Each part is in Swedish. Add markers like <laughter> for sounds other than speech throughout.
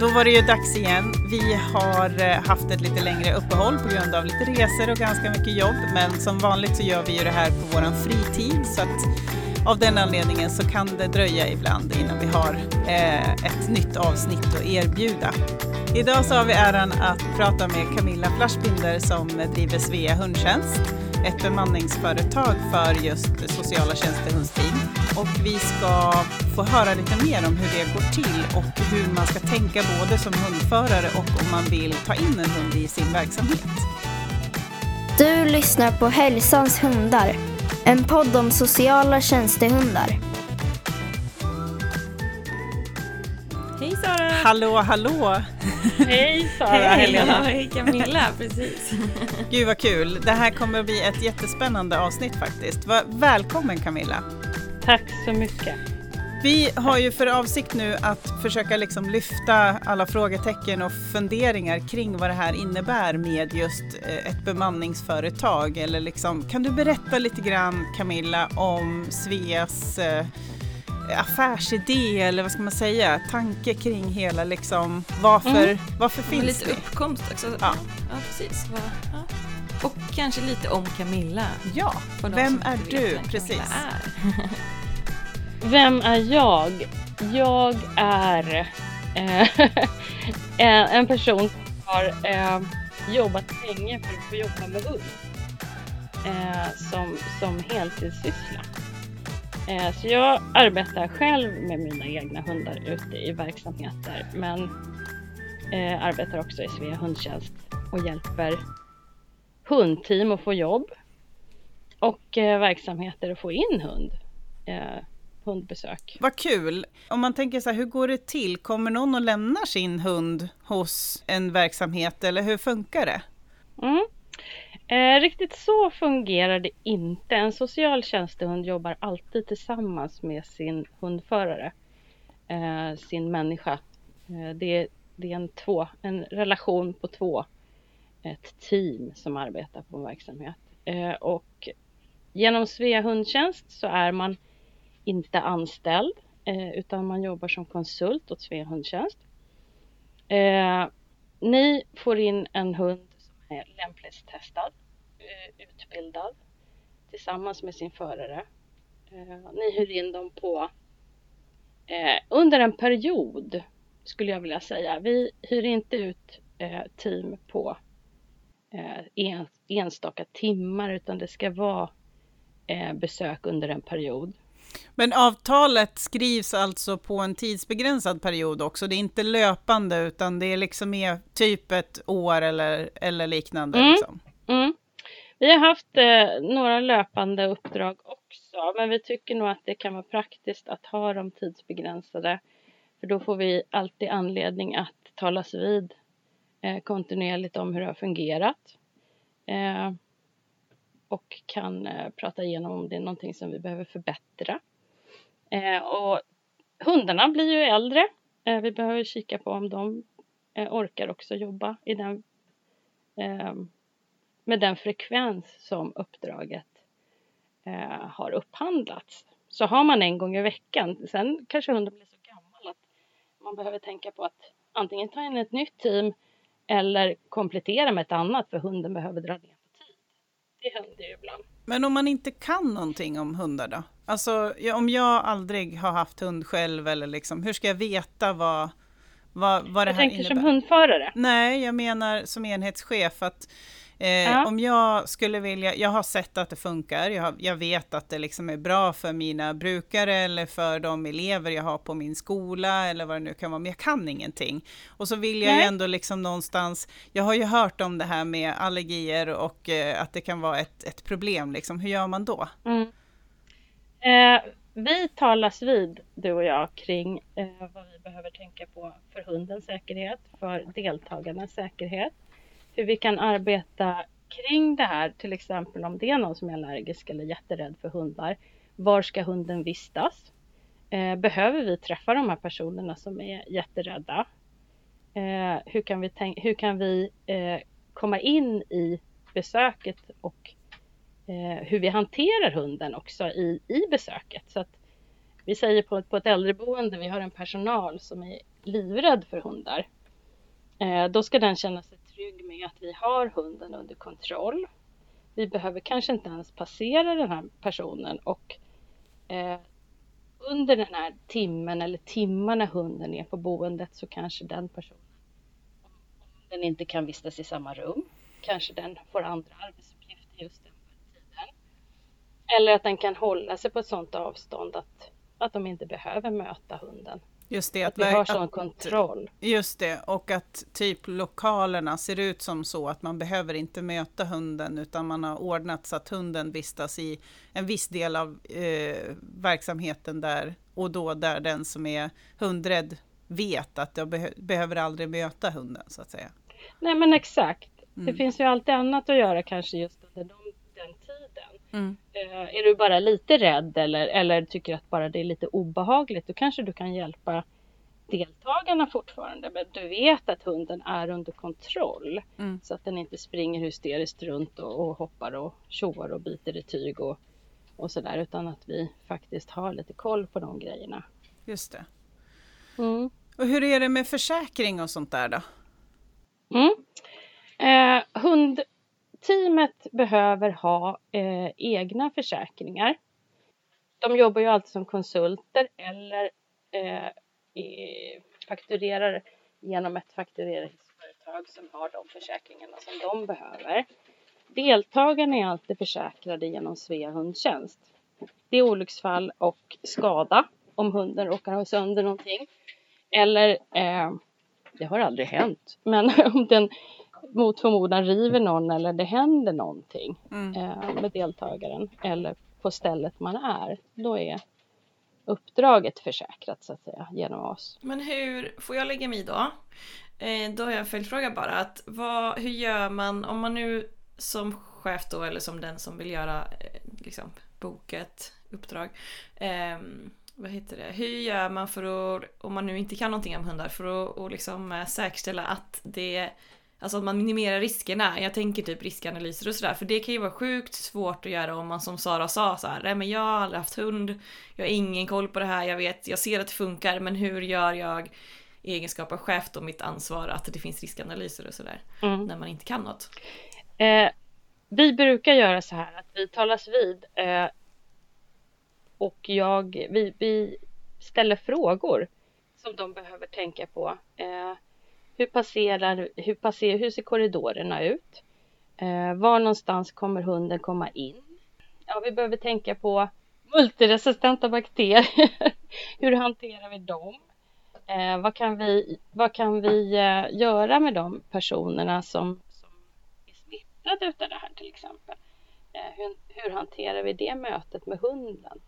Då var det ju dags igen. Vi har eh, haft ett lite längre uppehåll på grund av lite resor och ganska mycket jobb. Men som vanligt så gör vi ju det här på vår fritid så att av den anledningen så kan det dröja ibland innan vi har eh, ett nytt avsnitt att erbjuda. Idag så har vi äran att prata med Camilla Flashbinder som driver Svea hundtjänst, ett bemanningsföretag för just sociala tjänstehundsteam. Och vi ska få höra lite mer om hur det går till och hur man ska tänka både som hundförare och om man vill ta in en hund i sin verksamhet. Du lyssnar på Hälsans hundar, en podd om sociala tjänstehundar. Hej Sara! Hallå, hallå! Hej Sara, Hej. Helena! Hej Camilla, precis. Gud vad kul! Det här kommer att bli ett jättespännande avsnitt faktiskt. Välkommen Camilla! Tack så mycket. Vi har ju för avsikt nu att försöka liksom lyfta alla frågetecken och funderingar kring vad det här innebär med just eh, ett bemanningsföretag. Eller liksom, kan du berätta lite grann Camilla om Sveas eh, affärsidé eller vad ska man säga, tanke kring hela liksom varför, Mm. varför finns lite vi? uppkomst också. Ja. ja precis. Ja. Och kanske lite om Camilla. Ja, vem är du? Precis. Camilla är. <laughs> Vem är jag? Jag är eh, <laughs> eh, en person som har eh, jobbat länge för att få jobba med hund. Eh, som, som heltidssyssla. Eh, så jag arbetar själv med mina egna hundar ute i verksamheter men eh, arbetar också i Svea hundtjänst och hjälper hundteam att få jobb och eh, verksamheter att få in hund. Eh, Hundbesök. Vad kul! Om man tänker så här, hur går det till? Kommer någon och lämnar sin hund hos en verksamhet eller hur funkar det? Mm. Eh, riktigt så fungerar det inte. En socialtjänstehund jobbar alltid tillsammans med sin hundförare, eh, sin människa. Eh, det, det är en, två, en relation på två, ett team som arbetar på en verksamhet. Eh, och genom Svea hundtjänst så är man inte anställd eh, utan man jobbar som konsult åt Svea hundtjänst. Eh, ni får in en hund som är lämplighetstestad, eh, utbildad tillsammans med sin förare. Ni hyr in dem på under en period skulle jag vilja säga. Vi hyr inte ut team på enstaka timmar utan det ska vara besök under en period. Men avtalet skrivs alltså på en tidsbegränsad period också. Det är inte löpande utan det är liksom mer typ ett år eller, eller liknande. Mm. Liksom. Mm. Vi har haft eh, några löpande uppdrag också, men vi tycker nog att det kan vara praktiskt att ha dem tidsbegränsade. För då får vi alltid anledning att talas vid eh, kontinuerligt om hur det har fungerat. Eh, och kan eh, prata igenom om det är någonting som vi behöver förbättra. Eh, och hundarna blir ju äldre. Eh, vi behöver kika på om de orkar också jobba i den med den frekvens som uppdraget har upphandlats. Så har man en gång i veckan, sen kanske hunden blir så gammal att man behöver tänka på att antingen ta in ett nytt team eller komplettera med ett annat för hunden behöver dra ner. Det händer ju ibland. Men om man inte kan någonting om hundar då? Alltså om jag aldrig har haft hund själv eller liksom, hur ska jag veta vad, vad, vad det Jag här tänker innebär? som hundförare. Nej, jag menar som enhetschef att eh, Ja. om jag skulle vilja, jag har sett att det funkar, jag, har, jag vet att det liksom är bra för mina brukare eller för de elever jag har på min skola eller vad det nu kan vara, men jag kan ingenting. Och så vill jag ju Nej. ändå liksom någonstans, jag har ju hört om det här med allergier och eh, att det kan vara ett, ett problem, liksom. hur gör man då? Mm. Eh, vi talas vid, du och jag, kring eh, vad vi behöver tänka på för hundens säkerhet, för deltagarnas säkerhet. Hur vi kan arbeta kring det här, till exempel om det är någon som är allergisk eller jätterädd för hundar. Var ska hunden vistas? Eh, behöver vi träffa de här personerna som är jätterädda? Eh, hur kan vi, hur kan vi eh, komma in i besöket och eh, hur vi hanterar hunden också i, i besöket. Så att vi säger på, på ett äldreboende, vi har en personal som är livrädd för hundar. Eh, då ska den känna sig trygg med att vi har hunden under kontroll. Vi behöver kanske inte ens passera den här personen och eh, under den här timmen eller timmarna hunden är på boendet så kanske den personen, om den inte kan vistas i samma rum, kanske den får andra arbetsuppgifter just den tiden. Eller att den kan hålla sig på ett sådant avstånd att, att de inte behöver möta hunden. Just det, att, att vi har sån kontroll. Just det, och att typ lokalerna ser ut som så att man behöver inte möta hunden utan man har ordnat så att hunden vistas i en viss del av eh, verksamheten där och då där den som är hundrädd vet att jag beh behöver aldrig möta hunden så att säga. Nej men exakt. Mm. Det finns ju alltid annat att göra kanske just under de, den tiden. Mm. Uh, är du bara lite rädd eller, eller tycker att bara det är lite obehagligt, då kanske du kan hjälpa deltagarna fortfarande. Men du vet att hunden är under kontroll. Mm. Så att den inte springer hysteriskt runt och, och hoppar och tjoar och biter i tyg och, och sådär. Utan att vi faktiskt har lite koll på de grejerna. Just det. Mm. Och hur är det med försäkring och sånt där då? Mm. Eh, Teamet behöver ha eh, egna försäkringar. De jobbar ju alltid som konsulter eller eh, fakturerar genom ett faktureringsföretag som har de försäkringarna som de behöver. Deltagarna är alltid försäkrade genom Svea hundtjänst. Det är olycksfall och skada om hunden råkar ha sönder någonting. Eller, eh, det har aldrig hänt, men <laughs> om den mot förmodan river någon eller det händer någonting mm. eh, med deltagaren eller på stället man är, då är uppdraget försäkrat så att säga genom oss. Men hur, får jag lägga mig då? Eh, då har jag en följdfråga bara. Att vad, hur gör man om man nu som chef då eller som den som vill göra eh, liksom, boka ett uppdrag. Eh, vad heter det? Hur gör man för att, om man nu inte kan någonting om hundar, för att och liksom, eh, säkerställa att det Alltså att man minimerar riskerna. Jag tänker typ riskanalyser och sådär. För det kan ju vara sjukt svårt att göra om man som Sara sa så här, nej men jag har aldrig haft hund, jag har ingen koll på det här, jag vet, jag ser att det funkar, men hur gör jag i egenskap av chef då mitt ansvar att det finns riskanalyser och sådär. Mm. När man inte kan något. Eh, vi brukar göra så här att vi talas vid eh, och jag, vi, vi ställer frågor som de behöver tänka på. Eh, hur, passerar, hur, passerar, hur ser korridorerna ut? Eh, var någonstans kommer hunden komma in? Ja, vi behöver tänka på multiresistenta bakterier. <laughs> hur hanterar vi dem? Eh, vad kan vi, vad kan vi eh, göra med de personerna som, som är smittade av det här till exempel? Eh, hur, hur, hanterar vi det mötet med hunden?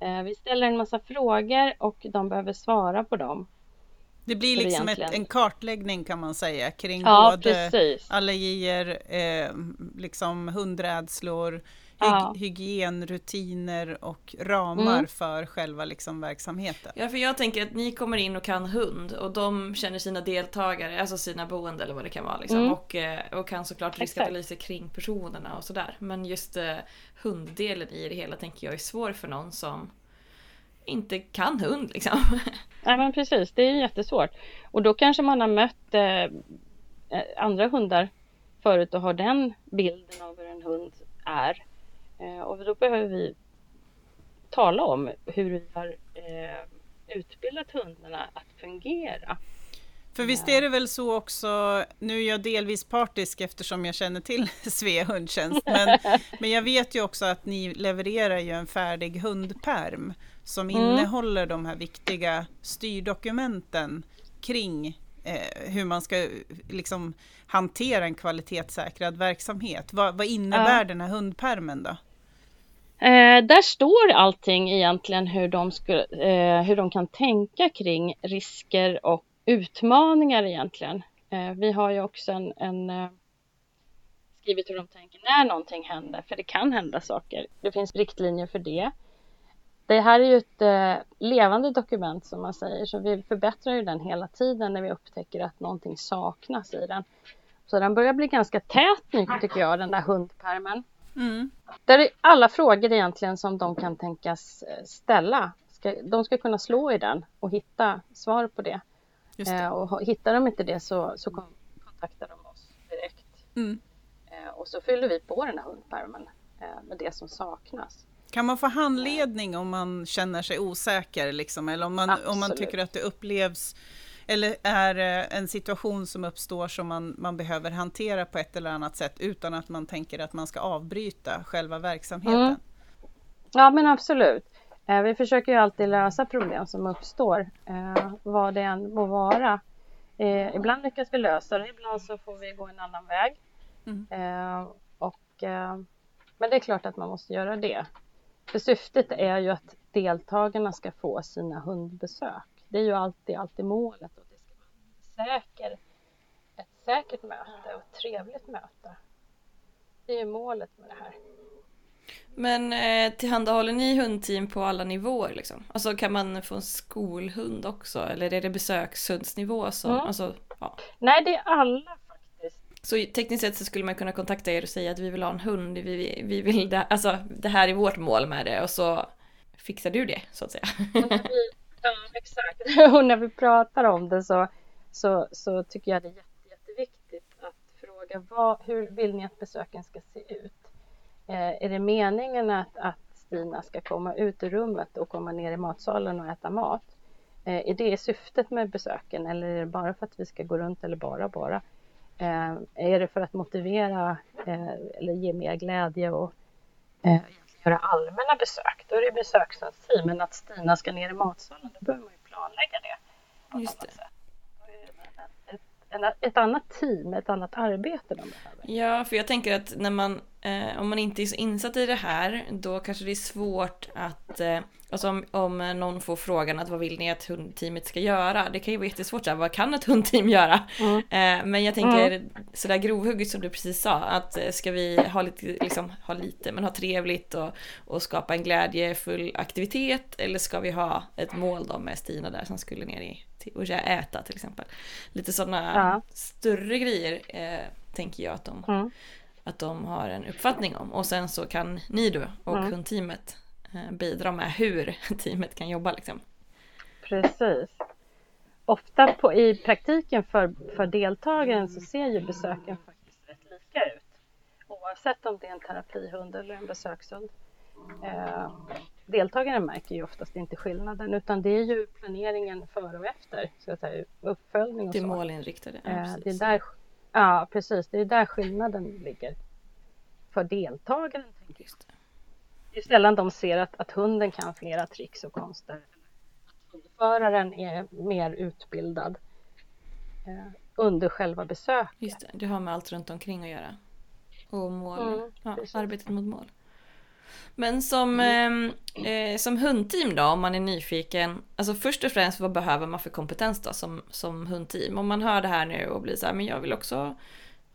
Eh, vi ställer en massa frågor och de behöver svara på dem. Det blir liksom ett, en kartläggning kan man säga kring ja, både precis. allergier, eh, liksom hundrädslor, ja. hygienrutiner och ramar mm. för själva liksom verksamheten. Ja, för jag tänker att ni kommer in och kan hund och de känner sina deltagare, alltså sina boende eller vad det kan vara liksom, mm. och, eh, och kan såklart riskanalyser kring personerna och sådär. Men just eh, hunddelen i det hela tänker jag är svår för någon som inte kan hund liksom. <laughs> Nej men precis, det är jättesvårt. Och då kanske man har mött eh, eh, andra hundar förut och har den bilden av hur en hund är. Eh, och då behöver vi tala om hur vi har eh, utbildat hundarna att fungera. För visst är det väl så också, nu är jag delvis partisk eftersom jag känner till <laughs> Svea hundtjänst, men, <laughs> men jag vet ju också att ni levererar ju en färdig hundperm som mm. innehåller de här viktiga styrdokumenten kring eh, hur man ska liksom hantera en kvalitetssäkrad verksamhet. Vad, vad innebär ja. den här hundpermen då? Eh, där står allting egentligen hur de, skulle, eh, hur de kan tänka kring risker och utmaningar egentligen. Eh, vi har ju också en, en eh, skrivit hur de tänker när någonting händer, för det kan hända saker. Det finns riktlinjer för det. Det här är ju ett eh, levande dokument som man säger, så vi förbättrar ju den hela tiden när vi upptäcker att någonting saknas i den. Så den börjar bli ganska tät nu tycker jag, den där hundpermen. Mm. Där är alla frågor egentligen som de kan tänkas eh, ställa. Ska, de ska kunna slå i den och hitta svar på det. Det. Eh, och hittar de inte det så, så kon- kontaktar de oss direkt. Mm. Eh, och så fyller vi på den här hundpärmen eh, med det som saknas. Kan man få handledning om man känner sig osäker liksom? Eller om man, om man tycker att det upplevs eller är eh, en situation som uppstår som man, man behöver hantera på ett eller annat sätt utan att man tänker att man ska avbryta själva verksamheten? Mm. Ja men absolut. Eh, vi försöker ju alltid lösa problem som uppstår, eh, vad det än må vara. Ibland lyckas vi lösa det, ibland så får vi gå en annan väg. Mm. Och, men det är klart att man måste göra det. För syftet är ju att deltagarna ska få sina hundbesök. Det är ju alltid, alltid målet. Och det ska vara säker, ett säkert möte och ett trevligt möte. Det är ju målet med det här. Men eh, tillhandahåller ni hundteam på alla nivåer liksom? Alltså kan man få en skolhund också? Eller är det besökshundsnivå som, Mm. alltså, ja. Nej, det är alla. Så tekniskt sett så skulle man kunna kontakta er och säga att vi vill ha en hund, vi, vi, vill det, alltså det här är vårt mål med det och så fixar du det så att säga. <laughs> Ja, exakt. <laughs> Och när vi pratar om det så, så, så tycker jag det är jätte, jätteviktigt att fråga vad, hur vill ni att besöken ska se ut? Eh, är det meningen att, att Stina ska komma ut ur rummet och komma ner i matsalen och äta mat? Eh, är det syftet med besöken eller är det bara för att vi ska gå runt eller bara bara? Eh, är det för att motivera eh, eller ge mer glädje och eh, göra allmänna besök, då är det besöksteam. Men att Stina ska ner i matsalen, då behöver man ju planlägga det. Just det. sätt. Då är det Ett, annat team, ett annat arbete de behöver. Ja, för jag tänker att när man, eh, om man inte är så insatt i det här, då kanske det är svårt att, eh, alltså om, om någon får frågan att vad vill ni att hundteamet ska göra? Det kan ju vara jättesvårt, så här, vad kan ett hundteam göra? Mm. Eh, men jag tänker sådär grovhugget som du precis sa, att eh, ska vi ha lite, liksom, ha lite, men ha trevligt och, och skapa en glädjefull aktivitet, eller ska vi ha ett mål då med Stina där som skulle ner i och äta till exempel? Lite sådana Ja. större grejer eh, tänker jag att de Mm. att de har en uppfattning om. Och sen så kan ni då och Mm. hundteamet eh, bidra med hur <laughs> teamet kan jobba liksom. Precis. Ofta på, i praktiken för, för deltagaren så ser ju besöken faktiskt rätt lika ut. Oavsett om det är en terapihund eller en besökshund. Eh, deltagaren märker ju oftast inte skillnaden utan det är ju planeringen före och efter. Så att säga, uppföljning och Det så. målinriktade. Ja, Eh, det är precis. där, ja precis, det är där skillnaden ligger. För deltagaren tänker jag. Det. Det är sällan de ser att, att hunden kan flera tricks och konster. Att hundföraren är mer utbildad eh, under själva besöket. Just det, det har med allt runt omkring att göra. Och mål, Mm, ja, precis. arbetet mot mål. Men som, ehm, eh, som hundteam då, om man är nyfiken. Alltså först och främst, vad behöver man för kompetens då som, som hundteam? Om man hör det här nu och blir så här, men jag vill också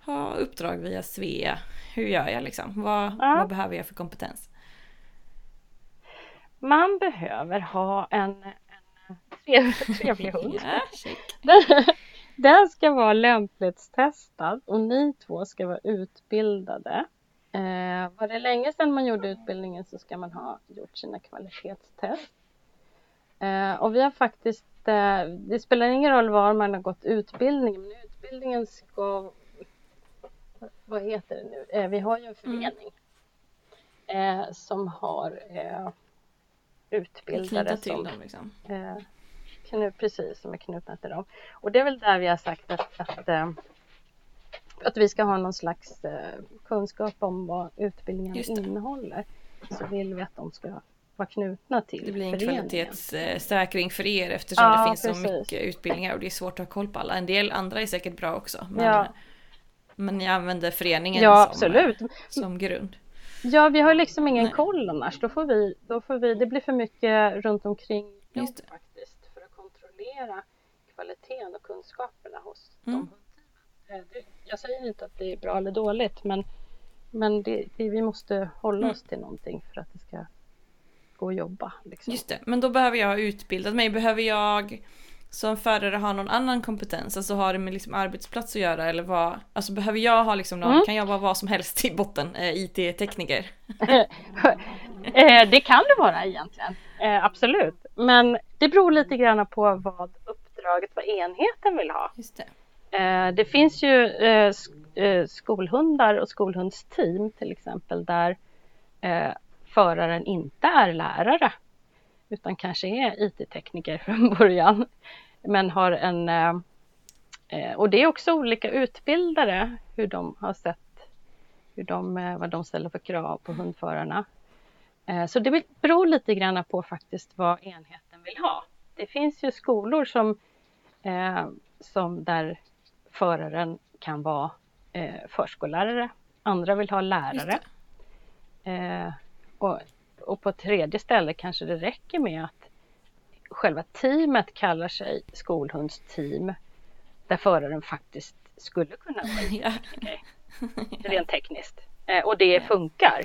ha uppdrag via Svea. Hur gör jag liksom? Vad, Ja. vad behöver jag för kompetens? Man behöver ha en, en trevlig, <laughs> trevlig hund. <laughs> Ja. Den, den ska vara lämplighetstestad och ni två ska vara utbildade. Eh, var det länge sedan man gjorde utbildningen så ska man ha gjort sina kvalitetstest. Eh, och vi har faktiskt, eh, det spelar ingen roll var man har gått utbildningen, men utbildningen ska, vad heter det nu, eh, vi har ju en förening eh, som har eh, utbildare Knyta till som dem liksom. Eh, knu, precis, som är knutna till dem. Och det är väl där vi har sagt att, att, att vi ska ha någon slags eh, kunskap om vad utbildningen innehåller. Så vill vi att de ska vara knutna till Det blir en föreningen. kvalitetssäkring för er eftersom Ja, det finns så precis. mycket utbildningar och det är svårt att ha koll på alla. En del andra är säkert bra också. Men, Ja. men ni använder föreningen Ja, som, absolut. som grund. Ja, vi har liksom ingen Nej. koll annars. Då får vi, då får vi, det blir för mycket runt omkring jobb Just det. faktiskt för att kontrollera kvaliteten och kunskaperna hos Mm. de Jag säger inte att det är bra eller dåligt, men, men det, vi måste hålla Mm. oss till någonting för att det ska gå att jobba. Liksom. Just det, men då behöver jag ha utbildat mig. Behöver jag en förare har någon annan kompetens, alltså har det med liksom arbetsplats att göra eller vad? Alltså behöver jag ha liksom någon, Mm. kan jag vara vad som helst i botten, eh, IT-tekniker? <laughs> Eh, det kan det vara egentligen, eh, absolut. Men det beror lite grann på vad uppdraget, vad enheten vill ha. Just det. Eh, det finns ju eh, sk- eh, skolhundar och skolhundsteam till exempel där eh, föraren inte är lärare utan kanske är IT-tekniker <laughs> från början. Men har en... Eh, eh, och det är också olika utbildare hur de har sett hur de, eh, vad de ställer för krav på hundförarna. Eh, så det beror lite grann på faktiskt vad enheten vill ha. Det finns ju skolor som, eh, som där föraren kan vara eh, förskollärare. Andra vill ha lärare. Eh, och, och på tredje ställe kanske det räcker med att själva teamet kallar sig skolhundsteam där föraren faktiskt skulle kunna vara <laughs> Ja. rent tekniskt. Eh, och det funkar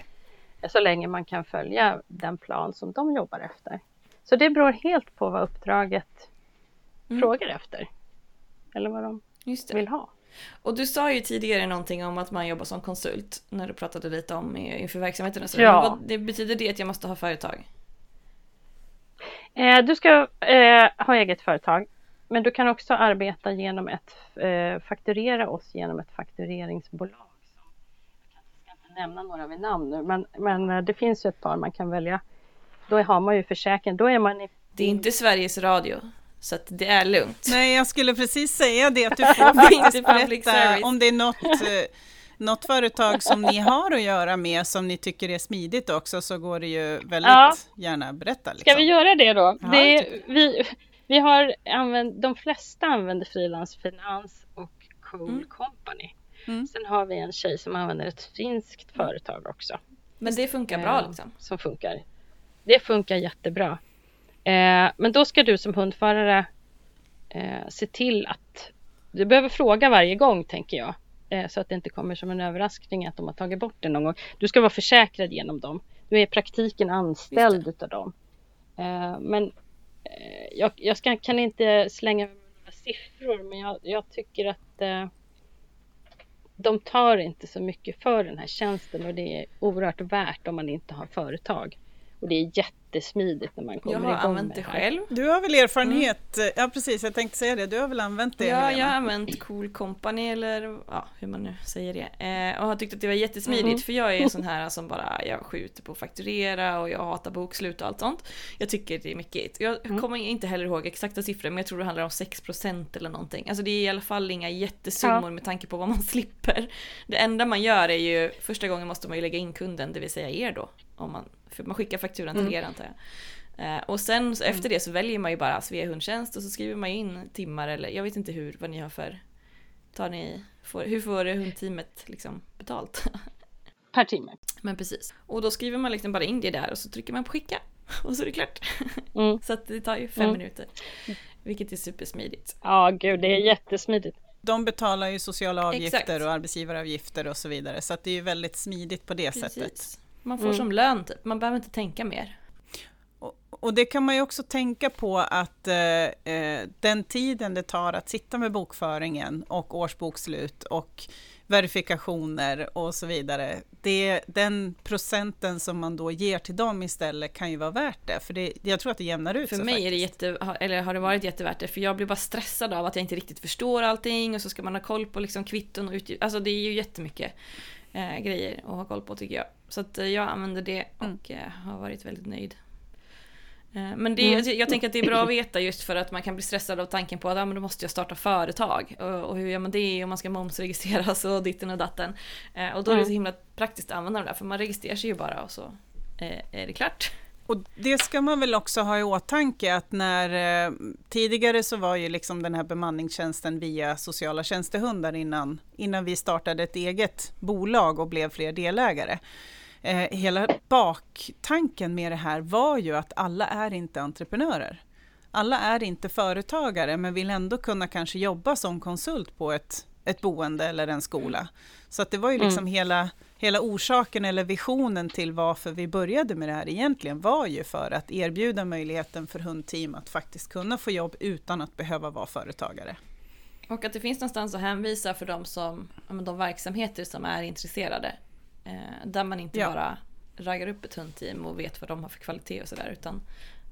eh, så länge man kan följa den plan som de jobbar efter. Så det beror helt på vad uppdraget Mm. frågar efter. Eller vad de. Vill ha. Och du sa ju tidigare någonting om att man jobbar som konsult när du pratade lite om inför verksamheten så. Ja. Vad, det betyder det att jag måste ha företag? Eh, du ska eh, ha eget företag. Men du kan också arbeta genom ett, eh, fakturera oss genom ett faktureringsbolag. Som, jag ska inte nämna några vid namn nu, men, men eh, det finns ju ett par man kan välja. Då har man ju försäkring, då är man i... Det är inte Sveriges Radio, så att det är lugnt. Nej, jag skulle precis säga det, att du <laughs> får är faktiskt berätta om det är något, eh, något företag som ni har att göra med som ni tycker är smidigt också, så går det ju väldigt Ja. gärna berätta. Ska Liksom. vi göra det då? Ja, det, jag tycker vi, vi har använt, de flesta använder Frilansfinans och Cool Mm. Company. Mm. Sen har vi en tjej som använder ett finskt företag också. Men det funkar bra eh, liksom. Som funkar. Det funkar jättebra. Eh, men då ska du som hundförare eh, se till att du behöver fråga varje gång tänker jag. Eh, så att det inte kommer som en överraskning att de har tagit bort det någon gång. Du ska vara försäkrad genom dem. Du är i praktiken anställd utav dem. Eh, men eh, jag, jag ska, kan inte slänga några siffror men jag, jag tycker att eh, de tar inte så mycket för den här tjänsten och det är oerhört värt om man inte har företag. Och det är jättesmidigt när man kommer Jag igång har använt det själv. Du har väl erfarenhet, ja precis, jag tänkte säga det, du har väl använt det? Ja, Helena? jag har använt Cool Company eller ja, hur man nu säger det. Eh, och har tyckt att det var jättesmidigt Mhm. för jag är en sån här som bara, jag skjuter på att fakturera och jag hatar bokslut och allt sånt. Jag tycker det är mycket. Jag Mm. kommer inte heller ihåg exakta siffror men jag tror det handlar om 6% eller någonting. Alltså det är i alla fall inga jättesummor Ja. med tanke på vad man <laughs> slipper. Det enda man gör är ju, första gången måste man ju lägga in kunden, det vill säga er då. Om man, för man skickar fakturan till Mm. er antar jag. Eh, och sen så efter det så väljer man ju bara Svea hundtjänst och så skriver man in timmar eller jag vet inte hur, vad ni har för... Tar ni, får, hur får hundteamet liksom betalt? <laughs> Per timme. Men precis. Och då skriver man liksom bara in det där och så trycker man på skicka. <laughs> Och så är det klart. Mm. <laughs> Så att det tar ju fem Mm. minuter. Vilket är supersmidigt. Ja, gud, det är jättesmidigt. De betalar ju sociala avgifter Exakt. och arbetsgivaravgifter och så vidare, så att det är ju väldigt smidigt på det sättet. Man får Mm. som lön typ. Man behöver inte tänka mer. Och, och det kan man ju också tänka på att eh, eh, den tiden det tar att sitta med bokföringen och årsbokslut och verifikationer och så vidare, det, den procenten som man då ger till dem istället kan ju vara värt det, för det, jag tror att det jämnar ut För mig är det jätte, eller har det varit jättevärt det, för jag blir bara stressad av att jag inte riktigt förstår allting och så ska man ha koll på liksom kvitton och utgifter. Alltså det är ju jättemycket eh, grejer att ha koll på tycker jag. Så att eh, jag använder det och eh, har varit väldigt nöjd. Eh, Men det, Mm. jag, jag tänker att det är bra att veta just för att man kan bli stressad av tanken på att ah, men då måste jag starta företag. Och, och hur gör man det? Och man ska momsregistreras och ditten och datten. Eh, och då är det Mm. så himla praktiskt att använda det där för man registrerar sig ju bara och så eh, är det klart. Och det ska man väl också ha i åtanke att när eh, tidigare så var ju liksom den här bemanningstjänsten via sociala tjänstehundar innan, innan vi startade ett eget bolag och blev fler delägare. Eh, hela baktanken med det här var ju att alla är inte entreprenörer. Alla är inte företagare men vill ändå kunna kanske jobba som konsult på ett, ett boende eller en skola. Så att det var ju liksom hela hela orsaken eller visionen till varför vi började med det här egentligen var ju för att erbjuda möjligheten för hundteam att faktiskt kunna få jobb utan att behöva vara företagare. Och att det finns någonstans att hänvisa för de, som, de verksamheter som är intresserade. Eh, där man inte ja. bara raggar upp ett hundteam och vet vad de har för kvalitet och sådär utan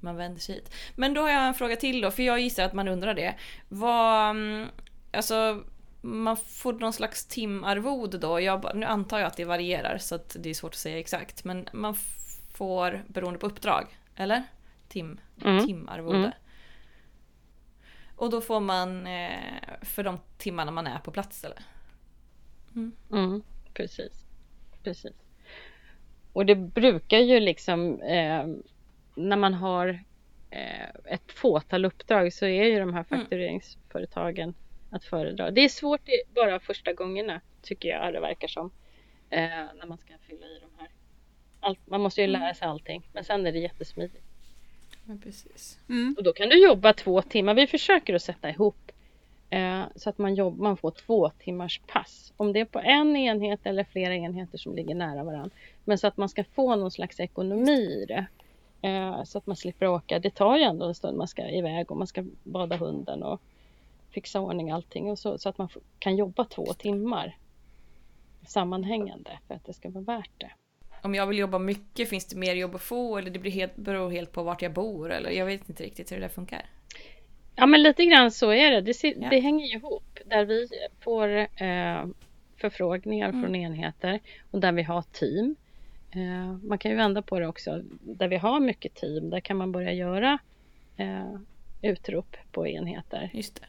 man vänder sig hit. Men då har jag en fråga till då, för jag gissar att man undrar det. Vad, mm, alltså man får någon slags timarvode då. Jag, nu antar jag att det varierar så att det är svårt att säga exakt. Men man får beroende på uppdrag, eller? Tim, mm. Timarvode. Mm. Och då får man eh, för de timmarna man är på plats eller? Mm. mm. precis. precis. Och det brukar ju liksom eh, när man har eh, ett fåtal uppdrag så är ju de här mm. faktureringsföretagen att föredra. Det är svårt bara första gångerna tycker jag det verkar som. Eh, när man ska fylla i de här. Allt, man måste ju lära sig allting men sen är det jättesmidigt. Ja, precis. Mm. Och då kan du jobba två timmar. Vi försöker att sätta ihop eh, så att man, jobb, man får två timmars pass. Om det är på en enhet eller flera enheter som ligger nära varandra. Men så att man ska få någon slags ekonomi i det. Eh, så att man slipper åka. Det tar ju ändå en stund man ska iväg och man ska bada hunden och fixa ordning allting och så, så att man kan jobba två timmar sammanhängande för att det ska vara värt det. Om jag vill jobba mycket, finns det mer jobb att få eller det blir helt, beror helt på vart jag bor? Eller jag vet inte riktigt hur det där funkar. Ja men lite grann så är det. Det, ja. det hänger ihop. Där vi får eh, förfrågningar mm. från enheter och där vi har team. Eh, man kan ju vända på det också. Där vi har mycket team, där kan man börja göra eh, utrop på enheter. Just det.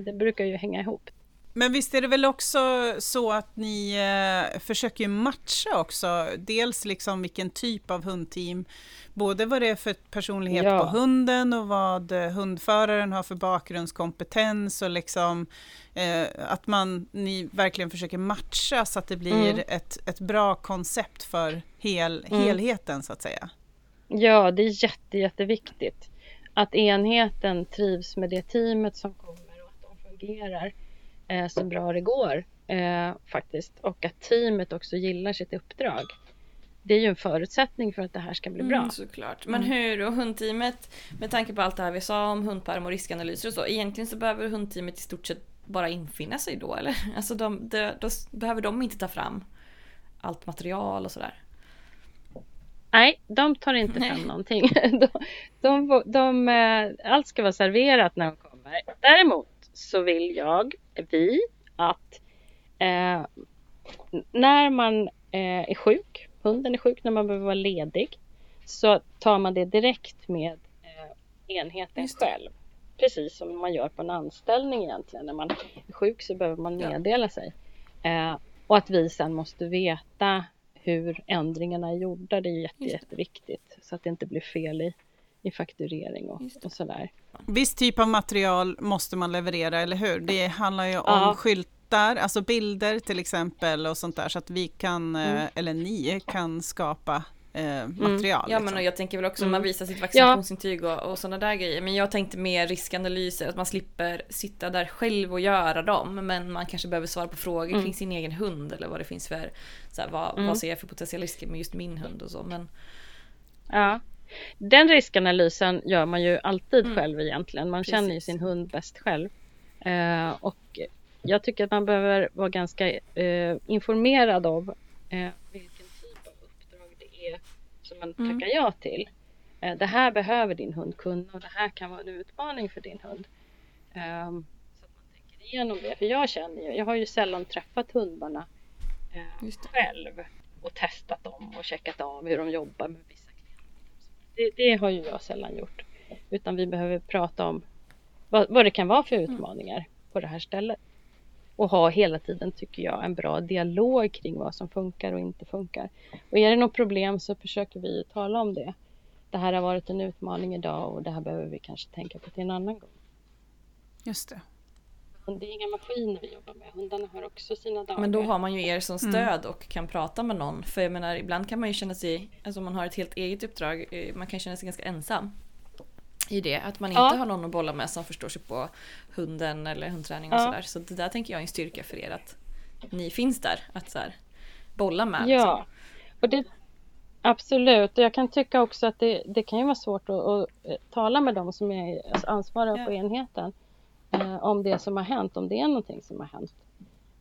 Det brukar ju hänga ihop. Men visst är det väl också så att ni eh, försöker matcha också, dels liksom vilken typ av hundteam, både vad det är för personlighet ja. på hunden och vad eh, hundföraren har för bakgrundskompetens och liksom eh, att man, ni verkligen försöker matcha så att det blir mm. ett, ett bra koncept för hel, mm. helheten så att säga. Ja, det är jätte, jätteviktigt att enheten trivs med det teamet som kommer fungerar eh, så bra det går eh, faktiskt och att teamet också gillar sitt uppdrag. Det är ju en förutsättning för att det här ska bli bra. Mm, såklart. Men mm. hur, och hundteamet, med tanke på allt det här vi sa om hundparm och riskanalyser och så, egentligen så behöver hundteamet i stort sett bara infinna sig då eller? <laughs> Alltså de, de, då behöver de inte ta fram allt material och sådär? Nej, de tar inte Nej. fram någonting. <laughs> De, de, de, eh, allt ska vara serverat när de kommer. Däremot så vill jag, vi, att eh, när man eh, är sjuk, hunden är sjuk, när man behöver vara ledig, så tar man det direkt med eh, enheten själv. Precis som man gör på en anställning egentligen. När man är sjuk så behöver man meddela sig. Eh, och att vi sen måste veta hur ändringarna är gjorda. Det är jätte, jätteviktigt så att det inte blir fel i, i fakturering och, och sådär. Viss typ av material måste man leverera, eller hur? Det handlar ju om ja. skyltar, alltså bilder till exempel och sånt där så att vi kan, mm. Eh, eller ni kan skapa eh, mm. material. Ja liksom. men jag tänker väl också mm. man visar sitt vaccinationsintyg och, och sådana där grejer. Men jag tänkte mer riskanalyser, att man slipper sitta där själv och göra dem. Men man kanske behöver svara på frågor mm. kring sin egen hund eller vad det finns för, så här, vad, mm. vad ser jag för potentiella risker med just min hund och så. Men... Ja, den riskanalysen gör man ju alltid mm. själv egentligen. Man Precis. känner ju sin hund bäst själv. Eh, och jag tycker att man behöver vara ganska eh, informerad av eh, vilken typ av uppdrag det är som man mm. tackar ja till. Eh, det här behöver din hund kunna och det här kan vara en utmaning för din hund. Ehm, så att man tänker igenom det. För jag känner ju, jag har ju sällan träffat hundarna eh, själv och testat dem och checkat av hur de jobbar med vissa det, det, har ju jag sällan gjort. Utan vi behöver prata om vad, vad det kan vara för utmaningar på det här stället. Och ha hela tiden, tycker jag, en bra dialog kring vad som funkar och inte funkar. Och är det något problem så försöker vi tala om det. Det här har varit en utmaning idag och det här behöver vi kanske tänka på till en annan gång. Just det. Det är inga maskiner vi jobbar med. Hundarna har också sina dagar. Men då har man ju er som mm. stöd mm. och kan prata med någon. För jag menar ibland kan man ju känna sig, alltså om man har ett helt eget uppdrag, eh, man kan känna sig ganska ensam. I det, att man inte ja. har någon att bolla med som förstår sig på hunden eller hundträning och ja. sådär. Så det där tänker jag är en styrka för er att ni finns där. Att så här, bolla med. Ja, liksom. och det, absolut. Och jag kan tycka också att det, det kan ju vara svårt att, att eh, tala med dem som är alltså, ansvariga Ja. på enheten om det som har hänt, om det är någonting som har hänt.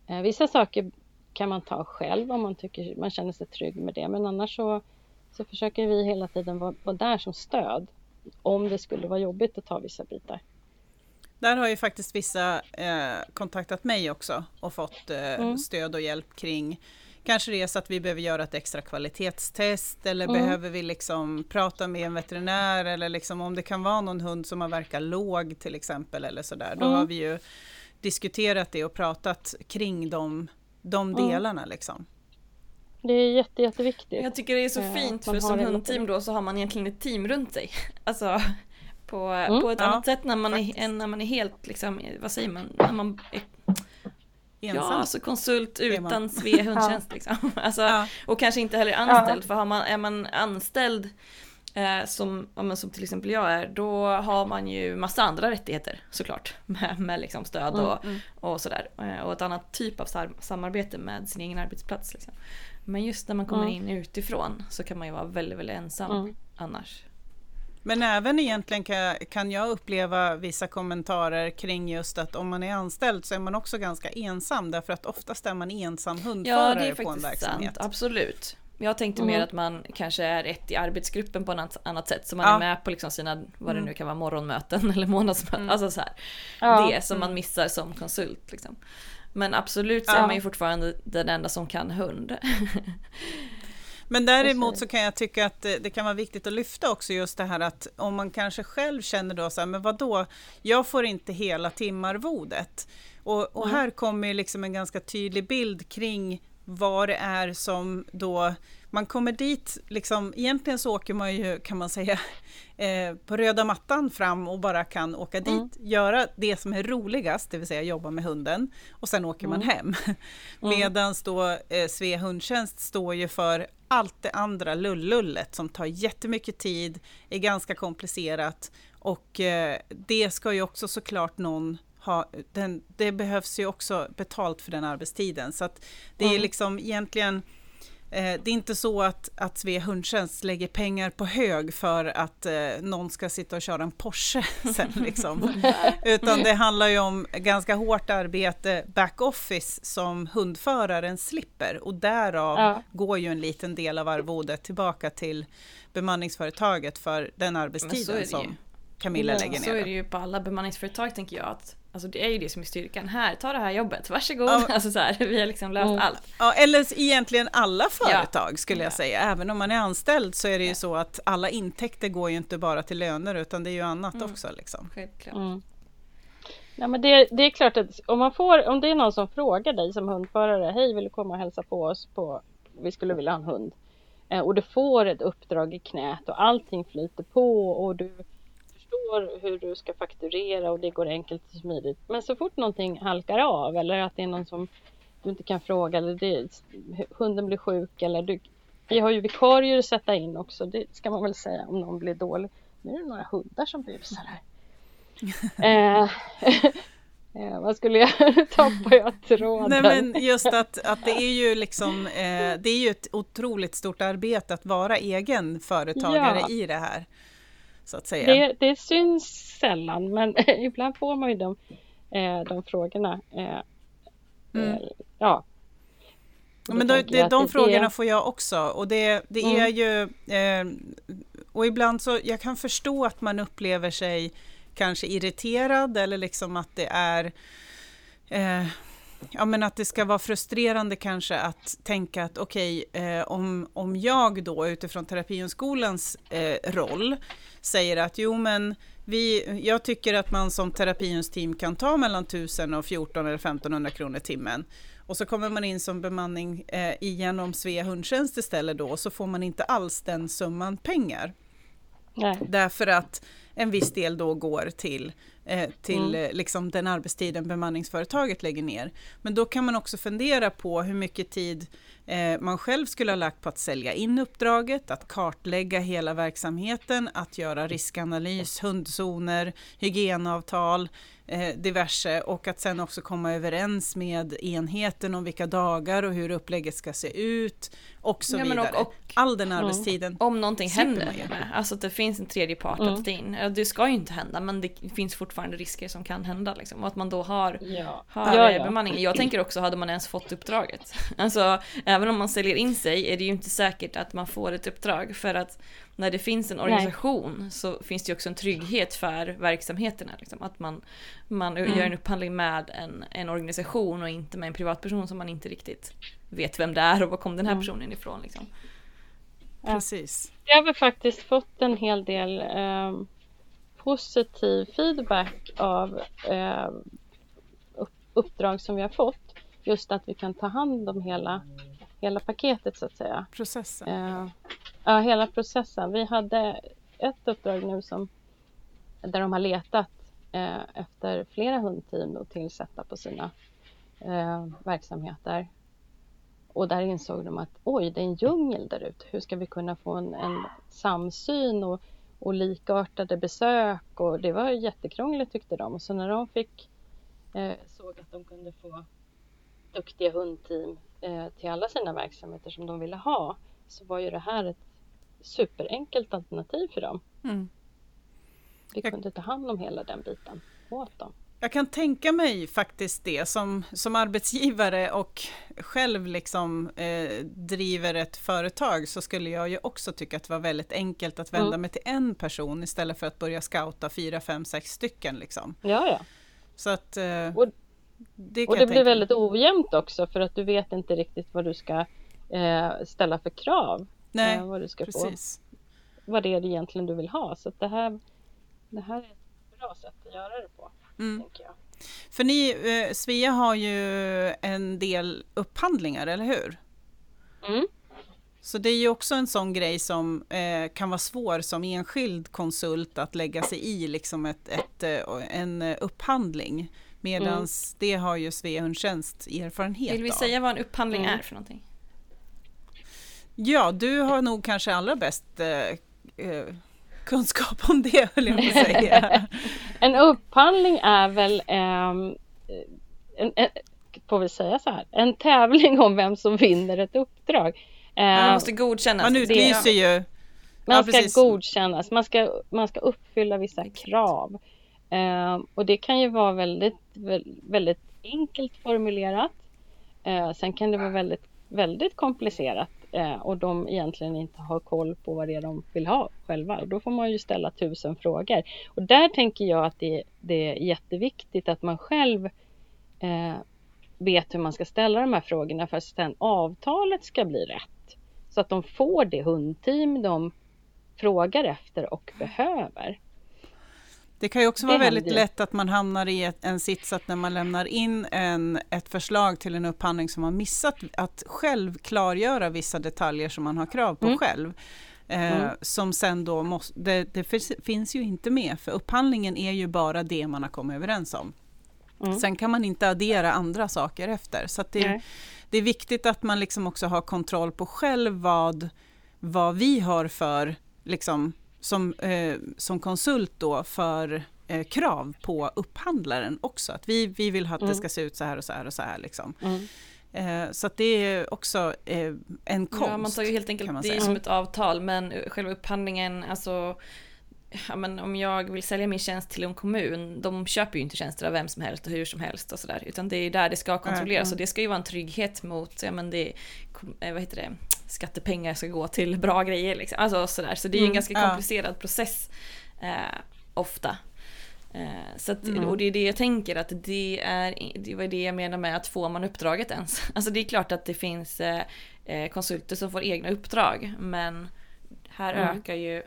Eh, vissa saker kan man ta själv om man, tycker, man känner sig trygg med det, men annars så, så försöker vi hela tiden vara, vara där som stöd om det skulle vara jobbigt att ta vissa bitar. Där har ju faktiskt vissa eh, kontaktat mig också och fått eh, Mm. stöd och hjälp kring Kanske det är så att vi behöver göra ett extra kvalitetstest eller Mm. behöver vi liksom prata med en veterinär eller liksom om det kan vara någon hund som har verkat låg till exempel eller sådär. Då Mm. har vi ju diskuterat det och pratat kring de, de Mm. delarna liksom. Det är jätte, jätteviktigt. Jag tycker det är så Eh, fint för som hundteam då så har man egentligen ett team runt sig. <laughs> Alltså på, Mm. på ett Ja, annat sätt när man, är, än när man är helt, liksom, vad säger man, när man är Ensam. Ja, alltså konsult utan <laughs> Svea hundtjänst liksom. <laughs> Alltså, Ja. Och kanske inte heller anställd, för har man, är man anställd eh, som, ja, men som till exempel jag är, då har man ju massa andra rättigheter såklart. <laughs> Med, med liksom stöd och, mm. och sådär. Eh, och ett annat typ av samarbete med sin egen arbetsplats. Liksom. Men just när man kommer Mm. in utifrån så kan man ju vara väldigt, väldigt ensam Mm. annars. Men även egentligen kan, kan jag uppleva vissa kommentarer kring just att om man är anställd så är man också ganska ensam därför att oftast är man ensam Ja, hundförare är på en verksamhet. sant. Absolut. Jag tänkte Mm. mer att man kanske är ett i arbetsgruppen på ett annat, sätt. Så man Ja. är med på liksom sina, vad det Mm. nu kan vara, morgonmöten <laughs> eller månadsmöten. Mm. Alltså så här. Ja. Det som man missar som konsult. Liksom. Men absolut så Ja. är man ju fortfarande den enda som kan hund. <laughs> Men däremot så kan jag tycka att det, kan vara viktigt att lyfta också just det här att om man kanske själv känner då så här, men vadå, jag får inte hela timarvodet. Och, och här kommer liksom en ganska tydlig bild kring vad det är som då man kommer dit, liksom, egentligen så åker man ju kan man säga <laughs> eh, på röda mattan fram och bara kan åka dit, Mm. göra det som är roligast, det vill säga jobba med hunden och sen åker man Mm. hem. <laughs> Mm. Medan då eh, Svea hundtjänst står ju för allt det andra lullullet som tar jättemycket tid, är ganska komplicerat och eh, det ska ju också såklart någon ha, den, det behövs ju också betalt för den arbetstiden så att det är Mm. liksom egentligen eh, det är inte så att, att Svea hundtjänst lägger pengar på hög för att eh, någon ska sitta och köra en Porsche <laughs> sen liksom. <laughs> Utan det handlar ju om ganska hårt arbete back-office som hundföraren slipper och därav Ja. går ju en liten del av arvodet tillbaka till bemanningsföretaget för den är arbetstiden som Camilla Ja, lägger Så är det ner. ju på alla bemanningsföretag tänker jag. att Alltså det är ju det som är styrkan. Här, ta det här jobbet, varsågod. Ja. Alltså så här, <laughs> vi har liksom löst Mm. allt. Ja, eller egentligen alla företag skulle jag Ja. säga. Även om man är anställd så är det ju Ja. så att alla intäkter går ju inte bara till löner utan det är ju annat Mm. också. Liksom. Självklart. Mm. Ja, men det, det är klart att om, man får, om det är någon som frågar dig som hundförare, hej vill du komma och hälsa på oss på, vi skulle vilja ha en hund. Eh, och du får ett uppdrag i knät och allting flyter på och du förstår hur du ska fakturera och det går enkelt och smidigt. Men så fort någonting halkar av eller att det är någon som du inte kan fråga eller det, hunden blir sjuk eller du, vi har ju vikarier att sätta in också, det ska man väl säga om någon blir dålig. Nu är det några hundar som busar här. <laughs> eh, <laughs> eh, vad skulle jag <laughs> tappa jag tråden? Nej, men just att, att det är ju liksom, eh, det är ju ett otroligt stort arbete att vara egen företagare Ja. i det här. Så att säga. det, det syns sällan men <laughs> ibland får man ju de, eh, de frågorna. Eh, Mm. eh, ja. Men då, det, de frågorna får jag också. Och det, det Mm. är ju... Och ibland så, jag kan förstå att man upplever sig kanske irriterad eller liksom att det är... Ja men att det ska vara frustrerande kanske att tänka att okej, eh, om, om jag då utifrån terapihundskolans eh, roll säger att jo men vi, jag tycker att man som terapihundsteam kan ta mellan 1000 och 14 eller 1500 kronor timmen. Och så kommer man in som bemanning eh, igenom Svea hundtjänst istället då så får man inte alls den summan pengar. Nej. Därför att en viss del då går till till mm. liksom den arbetstiden bemanningsföretaget lägger ner. Men då kan man också fundera på hur mycket tid eh, man själv skulle ha lagt på att sälja in uppdraget, att kartlägga hela verksamheten, att göra riskanalys, hundzoner, hygienavtal, eh, diverse och att sen också komma överens med enheten om vilka dagar och hur upplägget ska se ut och så ja, vidare. Och, och, All den arbetstiden. Mm. Om någonting händer, med, alltså att det finns en tredje part mm. att ta in. Det ska ju inte hända men det finns fortfarande risker som kan hända liksom. Och att man då har, ja. har ja, ja. bemanning. Jag tänker också, hade man ens fått uppdraget? <laughs> Alltså även om man säljer in sig är det ju inte säkert att man får ett uppdrag för att när det finns en organisation Nej. så finns det ju också en trygghet för verksamheterna. Liksom. Att man, man mm. gör en upphandling med en, en organisation och inte med en privatperson som man inte riktigt vet vem det är och var kom den här mm. personen ifrån. Liksom. Precis. Jag har faktiskt fått en hel del eh, positiv feedback av eh, uppdrag som vi har fått. Just att vi kan ta hand om hela, hela paketet så att säga. Processen. Eh, ja, hela processen. Vi hade ett uppdrag nu som där de har letat eh, efter flera hundteam att tillsätta på sina eh, verksamheter. Och där insåg de att oj, det är en djungel där ute. Hur ska vi kunna få en, en samsyn och, och likartade besök? Och det var jättekrångligt tyckte de. Så när de fick eh, såg att de kunde få duktiga hundteam till alla sina verksamheter som de ville ha så var ju det här ett superenkelt alternativ för dem. Mm. Vi kunde ta hand om hela den biten åt dem. Jag kan tänka mig faktiskt det som, som arbetsgivare och själv liksom eh, driver ett företag så skulle jag ju också tycka att det var väldigt enkelt att vända mm. mig till en person istället för att börja scouta fyra, fem, sex stycken. Liksom. Ja, ja. Så att, eh, och det, och det blir väldigt ojämnt också för att du vet inte riktigt vad du ska eh, ställa för krav. Nej, eh, vad du ska precis. Få, vad det är egentligen du vill ha. Så det, här, det här är ett bra sätt att göra det på. Mm. För ni, eh, Svea har ju en del upphandlingar, eller hur? Mm. Så det är ju också en sån grej som eh, kan vara svår som enskild konsult att lägga sig i liksom ett, ett eh, en upphandling. Medan mm. det har ju Svea Hundtjänst erfarenhet av. Vill vi av. säga vad en upphandling mm. är för någonting? Ja, du har nog kanske allra bäst eh, eh kunskap om det, höll jag på att säga. <laughs> en upphandling är väl, um, en, en, får vi säga så här, en tävling om vem som vinner ett uppdrag. Man måste godkännas. Man utlyser ju. Man ska ja, godkännas, man ska, man ska uppfylla vissa krav. Eh, och det kan ju vara väldigt, väldigt enkelt formulerat. Eh, sen kan det vara väldigt, väldigt komplicerat eh, och de egentligen inte har koll på vad det är de vill ha själva. Och då får man ju ställa tusen frågor. Och där tänker jag att det, det är jätteviktigt att man själv eh, vet hur man ska ställa de här frågorna för att sen avtalet ska bli rätt. Så att de får det hundteam de frågar efter och behöver. Det kan ju också vara väldigt lätt att man hamnar i ett, en sits att när man lämnar in en, ett förslag till en upphandling som man missat att själv klargöra vissa detaljer som man har krav på mm. själv. Eh, mm. Som sen då måste, det, det finns ju inte med för upphandlingen är ju bara det man har kommit överens om. Mm. Sen kan man inte addera andra saker efter. Så det, det är viktigt att man liksom också har kontroll på själv vad, vad vi har för liksom, som, eh, som konsult då för eh, krav på upphandlaren också. Att vi, vi vill att mm. det ska se ut så här och så här och så här. Liksom. Mm. Eh, så det är också eh, en konst. Ja, man tar ju helt enkelt, det är som ett avtal men själva upphandlingen, alltså ja, men om jag vill sälja min tjänst till en kommun, de köper ju inte tjänster av vem som helst och hur som helst och sådär, utan det är där det ska kontrolleras mm. och det ska ju vara en trygghet mot, ja men det, eh, vad heter det, skattepengar ska gå till <laughs> bra grejer liksom. Alltså sådär, så det är ju en mm, ganska komplicerad ja. process eh, ofta. Eh, så att, mm. Och det är det jag tänker att det är, det var det jag menar med att får man uppdraget ens. <laughs> Alltså det är klart att det finns eh, konsulter som får egna uppdrag men här mm. ökar ju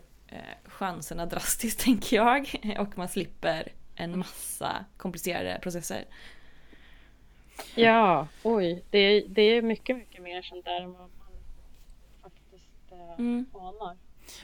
chanserna drastiskt <laughs> tänker jag och man slipper en massa komplicerade processer. Ja, oj, det är, det är mycket, mycket mer sånt där än vad man faktiskt eh, mm. anar.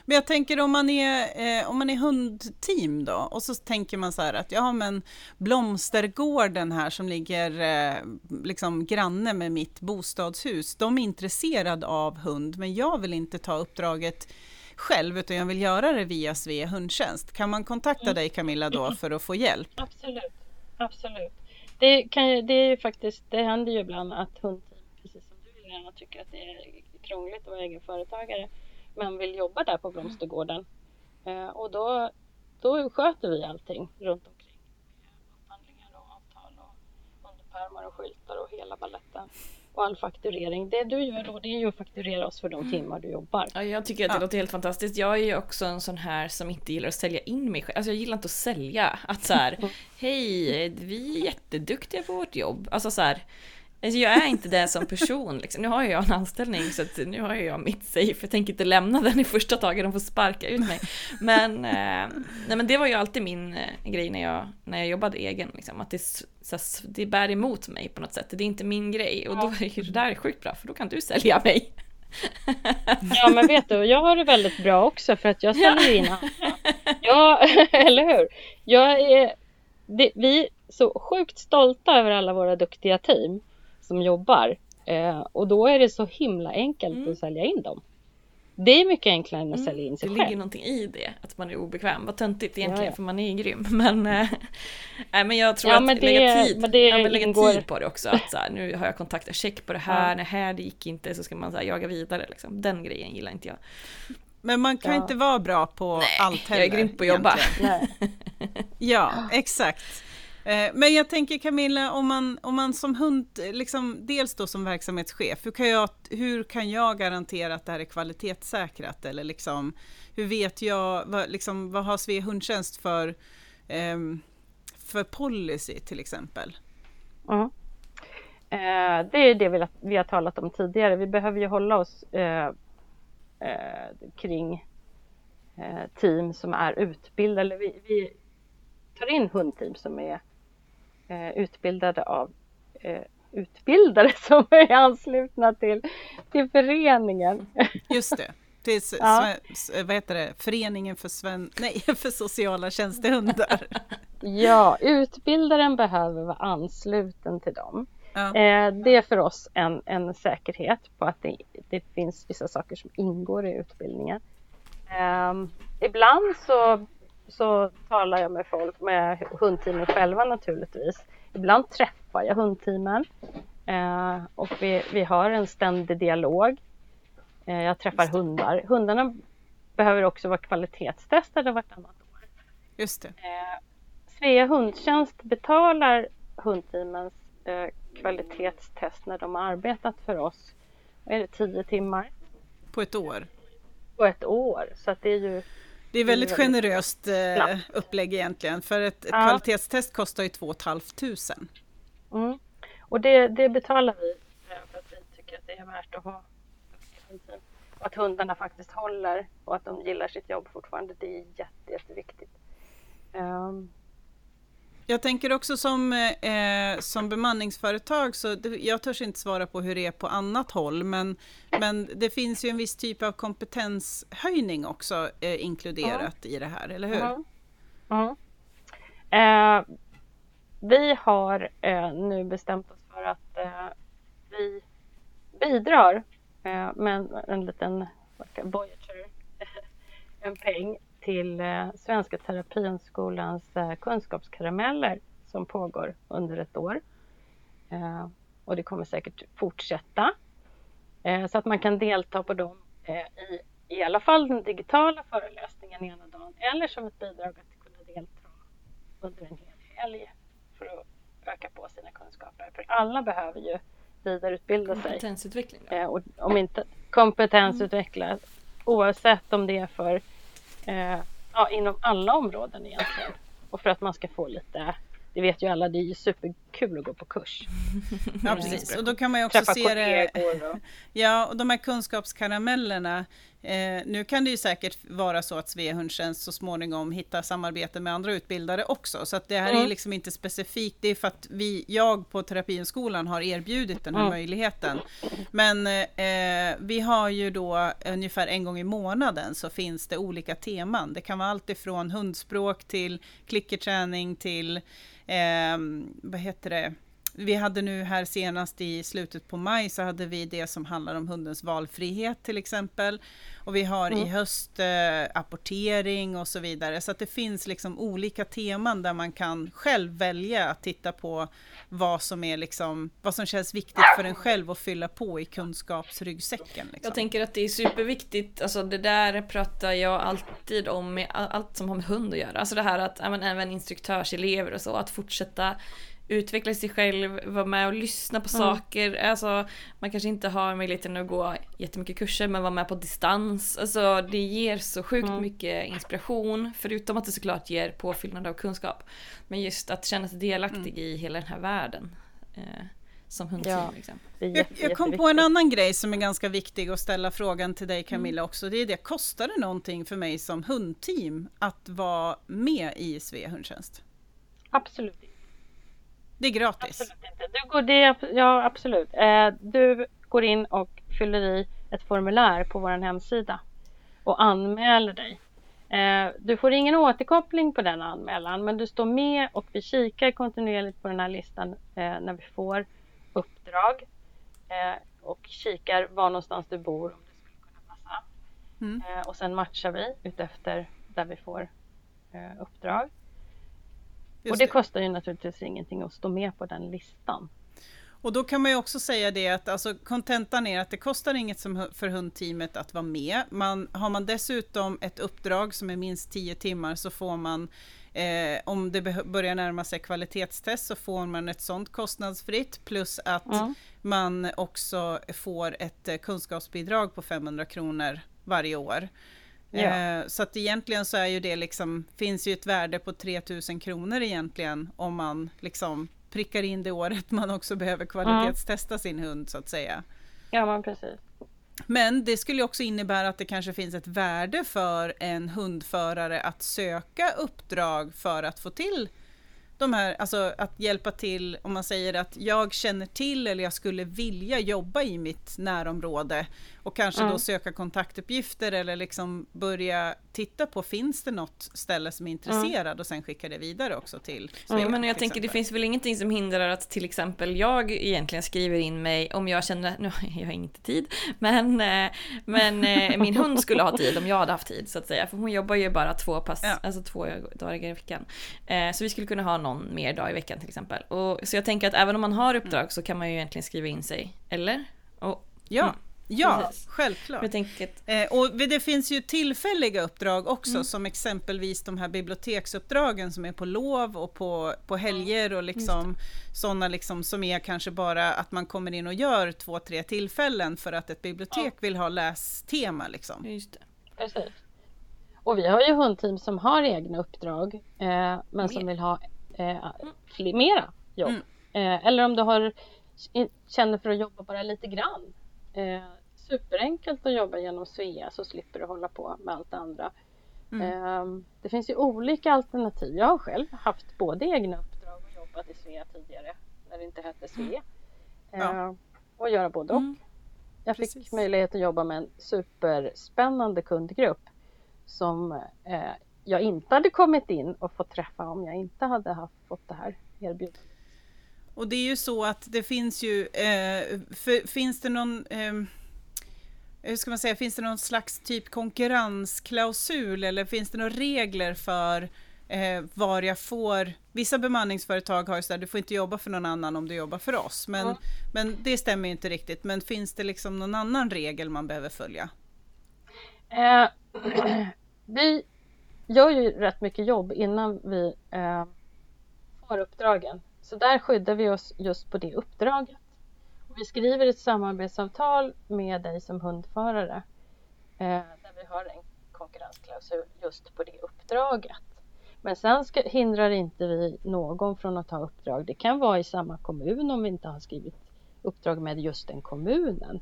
Men jag tänker om man är, eh, om man är hundteam då och så tänker man så här att ja men blomstergården här som ligger eh, liksom granne med mitt bostadshus, de är intresserade av hund men jag vill inte ta uppdraget själv utan jag vill göra det via Svea hundtjänst. Kan man kontakta mm. dig Camilla då för att få hjälp? Absolut, absolut. Det, kan, det är ju faktiskt, det händer ju ibland att hundteam, precis som du Helena, tycker att det är krångligt att vara egenföretagare men vill jobba där på blomstergården. Eh, och då, då sköter vi allting runt omkring. Upphandlingar och avtal och underpärmar och skyltar och hela balletten. Och all fakturering. Det du gör då det är ju att fakturera oss för de timmar du jobbar. Ja, jag tycker att det ja. låter helt fantastiskt. Jag är ju också en sån här som inte gillar att sälja in mig själv. Alltså jag gillar inte att sälja. Att så här, <laughs> hej, vi är jätteduktiga på vårt jobb. Alltså så här, Alltså jag är inte det som person. Liksom. Nu har jag en anställning så nu har jag mitt safe. Jag tänker inte lämna den i första taget, de får sparka ut mig. Men, eh, nej, men det var ju alltid min eh, grej när jag, när jag jobbade egen. Liksom. Att det, så, det bär emot mig på något sätt. Det är inte min grej. Och då är det där sjukt bra för då kan du sälja mig. Ja men vet du, jag har det väldigt bra också för att jag säljer in andra. Ja, <laughs> eller hur? Jag är, det, vi är så sjukt stolta över alla våra duktiga team som jobbar. Eh, och då är det så himla enkelt mm. att sälja in dem. Det är mycket enklare än att mm. sälja in sig det själv. Det ligger någonting i det, att man är obekväm. Vad töntigt egentligen, ja, ja. för man är ju grym. <laughs> Men, äh, men jag tror ja, att det, lägga, tid, men det ja, men lägga ingår... tid på det också. Att så här, nu har jag kontaktat, check på det <laughs> här, ja. nej här det gick inte, så ska man så här, jaga vidare. Liksom. Den grejen gillar inte jag. Men man kan inte vara bra på nej, allt heller. jag är grym på att jobba. ja, <laughs> exakt. Eh, men jag tänker Camilla, om man, om man som hund, liksom, dels då som verksamhetschef, hur kan, jag, hur kan jag garantera att det här är kvalitetssäkrat? Eller liksom, hur vet jag, vad, liksom, vad har Svea hundtjänst för, eh, för policy till exempel? Mm. Eh, det är det vi, vi har talat om tidigare. Vi behöver ju hålla oss eh, eh kring eh, team som är utbildade. Vi, vi tar in hundteam som är utbildade av eh, utbildare <laughs> som är anslutna till, till föreningen. Just det. Till <laughs> ja. vad heter det? Föreningen för, sven, <laughs> nej, för sociala tjänstehundar. Ja, utbildaren behöver vara ansluten till dem. Ja. Eh, det är för oss en, en säkerhet på att det, det finns vissa saker som ingår i utbildningen. Eh, ibland så så talar jag med folk, med hundteamen själva naturligtvis. Ibland träffar jag hundteamen eh, och vi, vi har en ständig dialog. Eh, jag träffar hundar. Hundarna behöver också vara kvalitetstestade vartannat år. Just det. Eh, Svea hundtjänst betalar hundteamens eh, kvalitetstest när de har arbetat för oss. Är det, tio timmar? På ett år? På ett år, så att det är ju det är väldigt generöst eh, upplägg egentligen, för ett, ja. kvalitetstest kostar ju 2 500. Mm. Och det, det betalar vi för att vi tycker att det är värt att ha. Och att hundarna faktiskt håller och att de gillar sitt jobb fortfarande, det är jätte, jätteviktigt. Um, jag tänker också som, eh, som bemanningsföretag, så det, jag törs inte svara på hur det är på annat håll, men, men det finns ju en viss typ av kompetenshöjning också eh, inkluderat ja. i det här, eller hur? Ja. ja. Eh, vi har eh, nu bestämt oss för att eh, vi bidrar eh, med en, en liten Voyager, <laughs> en peng till eh, Svenska Terapienskolans eh, kunskapskarameller som pågår under ett år. Eh, och det kommer säkert fortsätta. Så att man kan delta på dem i i alla fall den digitala föreläsningen ena dagen eller som ett bidrag att kunna delta under en hel helg för att öka på sina kunskaper. För alla behöver ju vidareutbilda sig. Kompetensutveckling? Eh, och om inte kompetensutveckla mm. oavsett om det är för eh, ja, inom alla områden egentligen. Och för att man ska få lite, det vet ju alla, det är ju super kul att gå på kurs. Ja, precis. Och då kan man ju också Träffa se det... och... Ja, och de här kunskapskaramellerna. Eh, nu kan det ju säkert vara så att Svea Hundtjänst så småningom hittar samarbete med andra utbildare också. Så att det här Mm. är liksom inte specifikt. Det är för att vi, jag på Terapihundskolan har erbjudit den här Mm. möjligheten. Men eh, vi har ju då ungefär en gång i månaden så finns det olika teman. Det kan vara allt ifrån hundspråk till klickerträning till eh, vad heter det? Vi hade nu här senast i slutet på maj så hade vi det som handlar om hundens valfrihet till exempel. Och vi har i Mm. höst eh, apportering och så vidare. Så att det finns liksom olika teman där man kan själv välja att titta på vad som är liksom, vad som känns viktigt för en själv att fylla på i kunskapsryggsäcken. Liksom. Jag tänker att det är superviktigt, alltså det där pratar jag alltid om med all- allt som har med hund att göra. Alltså det här att även instruktörselever och så, att fortsätta utveckla sig själv, vara med och lyssna på saker. Alltså man kanske inte har möjligheten att gå jättemycket kurser men vara med på distans. Alltså det ger så sjukt mycket inspiration förutom att det såklart ger påfyllnad av kunskap. Men just att känna sig delaktig i hela den här världen. Eh, som hundteam Ja. liksom. Jag, jag kom på en annan grej som är ganska viktig att ställa frågan till dig Camilla Mm. också. Det är det, kostar det någonting för mig som hundteam att vara med i Svea hundtjänst? Absolut inte. Det är gratis. Absolut inte. Du går det, ja, absolut. Eh, du går in och fyller i ett formulär på vår hemsida och anmäler dig. Eh, du får ingen återkoppling på den anmälan men du står med och vi kikar kontinuerligt på den här listan eh, när vi får uppdrag och kikar var någonstans du bor om det skulle kunna passa. Mm. Och sen matchar vi utefter där vi får uppdrag. Just och det det. kostar ju naturligtvis ingenting att stå med på den listan. Och då kan man ju också säga det att alltså, kontentan är att det kostar inget som, för hundteamet att vara med. Man, har man dessutom ett uppdrag som är minst 10 timmar så får man Eh, om det börjar närma sig kvalitetstest så får man ett sånt kostnadsfritt plus att Mm. man också får ett eh, kunskapsbidrag på 500 kronor varje år. Ja. Eh, så att egentligen så är ju det liksom, finns ju ett värde på 3000 kronor egentligen om man liksom prickar in det året man också behöver kvalitetstesta sin hund så att säga. Ja, men precis. Men det skulle ju också innebära att det kanske finns ett värde för en hundförare att söka uppdrag för att få till de här, alltså att hjälpa till om man säger att jag känner till eller jag skulle vilja jobba i mitt närområde och kanske då Mm. söka kontaktuppgifter eller liksom börja titta på finns det något ställe som är intresserad och sen skicka det vidare också till Ja, Svea, men jag tänker det finns väl ingenting som hindrar att till exempel jag egentligen skriver in mig om jag känner, <laughs> nu har jag inte tid, men, eh, men eh, min hund skulle ha tid om jag hade haft tid så att säga. För hon jobbar ju bara två pass, Ja. alltså två dagar i veckan. Eh, Så vi skulle kunna ha någon mer dag i veckan till exempel. Och, så jag tänker att även om man har uppdrag så kan man ju egentligen skriva in sig, eller? Och Ja, Mm. Ja Precis. självklart. jag tänker att, Eh, och det finns ju tillfälliga uppdrag också Mm. som exempelvis de här biblioteksuppdragen som är på lov och på, på helger och liksom sådana liksom som är kanske bara att man kommer in och gör två, tre tillfällen för att ett bibliotek vill ha lästema liksom. just det. precis. Och vi har ju hundteam som har egna uppdrag eh, men som Mer. vill ha eh, fler, mera jobb. Mm. Eh, eller om du har, känner för att jobba bara lite grann. Superenkelt att jobba genom Svea så slipper du hålla på med allt det andra. Mm. Eh, det finns ju olika alternativ. Jag har själv haft både egna uppdrag och jobbat i Svea tidigare när det inte hette Svea. Ja. Eh, och göra både och. Mm. Jag fick Precis. möjlighet att jobba med en superspännande kundgrupp som eh, jag inte hade kommit in och fått träffa om jag inte hade haft fått det här erbjudandet. Och det är ju så att det finns ju, eh, för, finns det någon eh, hur ska man säga, finns det någon slags typ konkurrensklausul eller finns det några regler för eh, var jag får, vissa bemanningsföretag har ju sådär, du får inte jobba för någon annan om du jobbar för oss, men, Ja. men det stämmer ju inte riktigt, men finns det liksom någon annan regel man behöver följa? Eh, <clears throat> vi gör ju rätt mycket jobb innan vi eh, får uppdragen. Så där skyddar vi oss just på det uppdraget. Vi skriver ett samarbetsavtal med dig som hundförare eh, där vi har en konkurrensklausul just på det uppdraget. Men sen ska, hindrar inte vi någon från att ta uppdrag. Det kan vara i samma kommun om vi inte har skrivit uppdrag med just den kommunen.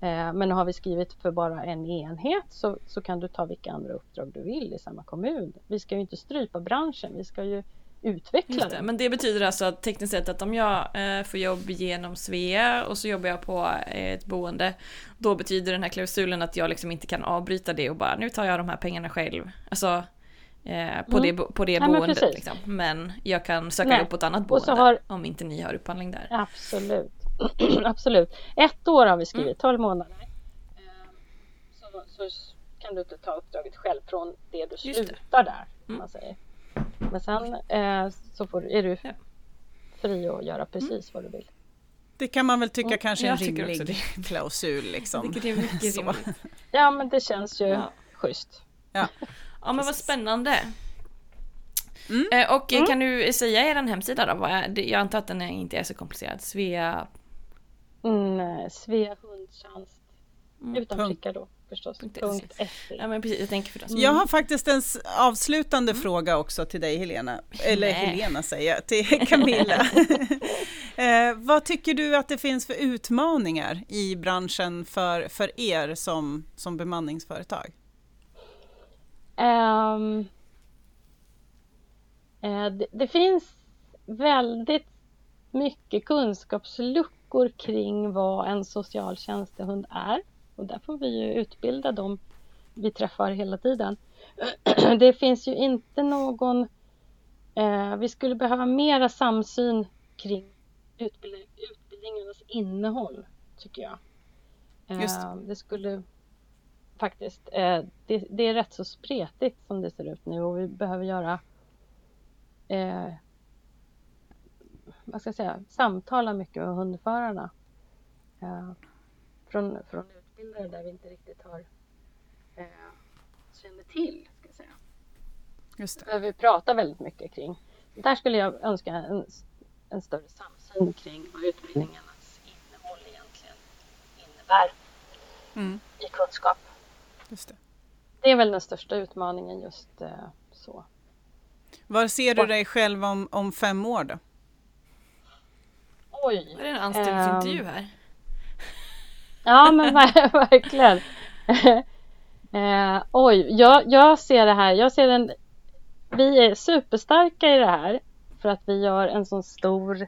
Eh, men har vi skrivit för bara en enhet så, så kan du ta vilka andra uppdrag du vill i samma kommun. Vi ska ju inte strypa branschen, vi ska ju utveckla det. Men det betyder alltså att tekniskt sett att om jag eh, får jobb genom Svea och så jobbar jag på ett boende, då betyder den här klausulen att jag liksom inte kan avbryta det och bara nu tar jag de här pengarna själv. Alltså eh, på, Mm. det, på det Ja, men boendet. precis. liksom. men jag kan söka Nej. upp på ett annat boende har- om inte ni har upphandling där. Absolut. <clears throat> Absolut. Ett år har vi skrivit, 12 månader. Eh, Så, så kan du inte ta uppdraget själv från det du Just det. slutar där. Mm. man säger. Men sen eh, så får, du- är du Ja. fri att göra precis vad du vill. Det kan man väl tycka Mm, kanske är en rimlig klausul liksom. Vilket är mycket <laughs> Så. rimligt. Ja men det känns ju Ja. schysst. Ja. Ja men vad spännande. Mm. Eh, och eh, Mm. kan du säga er hemsida då? Vad är, det- jag antar att den är, inte är så komplicerad. Svea... Mm, Svea hundtjänst. Mm. Utan prickar då förstås. Punkt SE. Ja men precis, jag tänker för det. Jag har faktiskt en avslutande fråga också till dig Helena, eller Nej. Helena säger jag, till <laughs> Camilla. <laughs> eh, vad tycker du att det finns för utmaningar i branschen för, för er som, som bemanningsföretag? Ehm, eh, det, det finns väldigt mycket kunskapsluckor kring vad en socialtjänstehund är. Och där får vi ju utbilda dem vi träffar hela tiden. <clears throat> Det finns ju inte någon... Eh, vi skulle behöva mera samsyn kring utbildning, utbildningarnas innehåll, tycker jag. Just det. Eh, det skulle faktiskt. Eh, det, det är rätt så spretigt som det ser ut nu och vi behöver göra eh, vad ska jag säga, samtala mycket med hundförarna. Eh, från, från utbildare där vi inte riktigt har eh, känner till. Ska jag säga. Just det. Behöver vi prata väldigt mycket kring. Där skulle jag önska en, en större samsyn kring vad utbildningarnas innehåll egentligen innebär Mm, i kunskap. just det. Det är väl den största utmaningen just eh, så. Var ser du dig själv om, om fem år då? Oj! Är det en anställningsintervju här? Ja men ver- <laughs> verkligen. <laughs> eh, oj, jag, jag ser det här. Jag ser en, vi är superstarka i det här för att vi gör en så stor,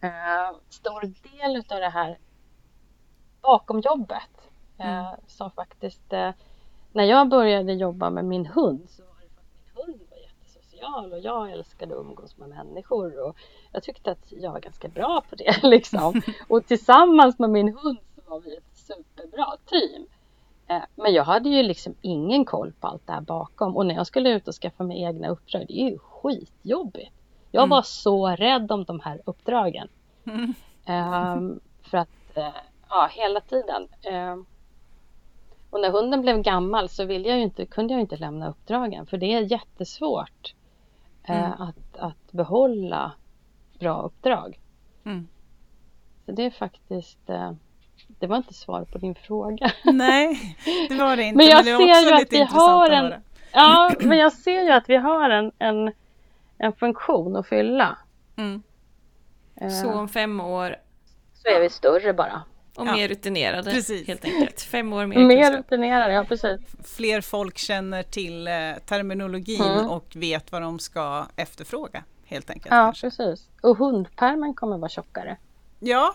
eh, stor del utav det här bakom jobbet. Eh, Som faktiskt, eh, när jag började jobba med min hund så var det för att min hund var jättesocial och jag älskade att umgås med människor och jag tyckte att jag var ganska bra på det <laughs> liksom. Och tillsammans med min hund var vi ett superbra team. Eh, Men jag hade ju liksom ingen koll på allt det här bakom och när jag skulle ut och skaffa mig egna uppdrag, det är ju skitjobbigt. Jag Mm. var så rädd om de här uppdragen. Mm. Ehm, för att, eh, ja, hela tiden. Ehm, och när hunden blev gammal så ville jag inte, kunde jag inte lämna uppdragen för det är jättesvårt eh, Mm. att, att behålla bra uppdrag. Mm. Så det är faktiskt, eh, det var inte svar på din fråga. <laughs> Nej, det var det inte. Men jag det var ser också ju att vi har en-. Ja, men jag ser ju att vi har en, en, en funktion att fylla. Mm. Eh, Så om fem år så är vi större bara. och Ja, mer rutinerade precis. helt enkelt. Fem år mer, Mer rutinerade, ja precis. Fler folk känner till eh, terminologin Mm. och vet vad de ska efterfråga helt enkelt. Ja, kanske. precis. Och hundpärmen kommer vara tjockare. Ja,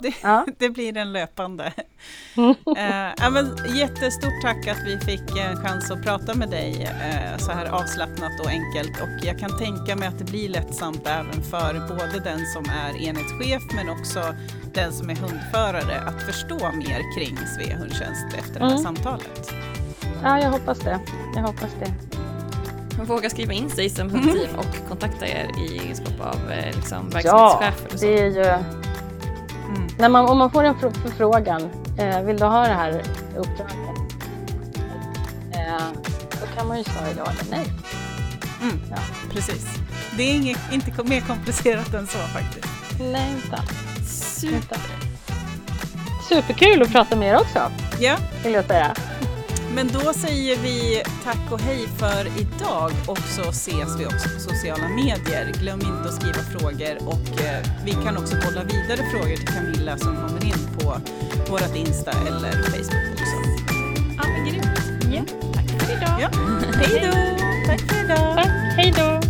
det, Ja. <laughs> det blir en löpande. <laughs> Eh, ja, men jättestort tack att vi fick en chans att prata med dig eh, så här avslappnat och enkelt. Och jag kan tänka mig att det blir lättsamt även för både den som är enhetschef men också den som är hundförare att förstå mer kring Svea hundtjänst efter det här Mm. samtalet. Ja, jag hoppas det. Jag hoppas det. Man vågar skriva in sig som Mm. hundteam och kontakta er i egenskap av eh, liksom, Ja, verksamhetschefer och så. det är ju... När man, om man får en fr- förfrågan, eh, vill du ha det här uppdraget? Eh, då kan man ju svara ja eller nej. Mm, Ja. Precis. Det är inget, inte mer komplicerat än så faktiskt. Nej, inte. Super. Superkul att prata med er också, Ja, vill jag säga. Men då säger vi tack och hej för idag och så ses vi också på sociala medier. Glöm inte att skriva frågor och eh, vi kan också bolla vidare frågor till Camilla som kommer in på vårt Insta eller Facebook också. Ja, men grymt. Ja, tack för idag. Ja. Hej då! Tack för idag! Tack, hej då!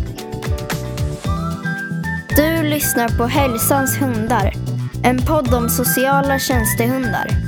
Du lyssnar på Hälsans hundar. En podd om sociala tjänstehundar.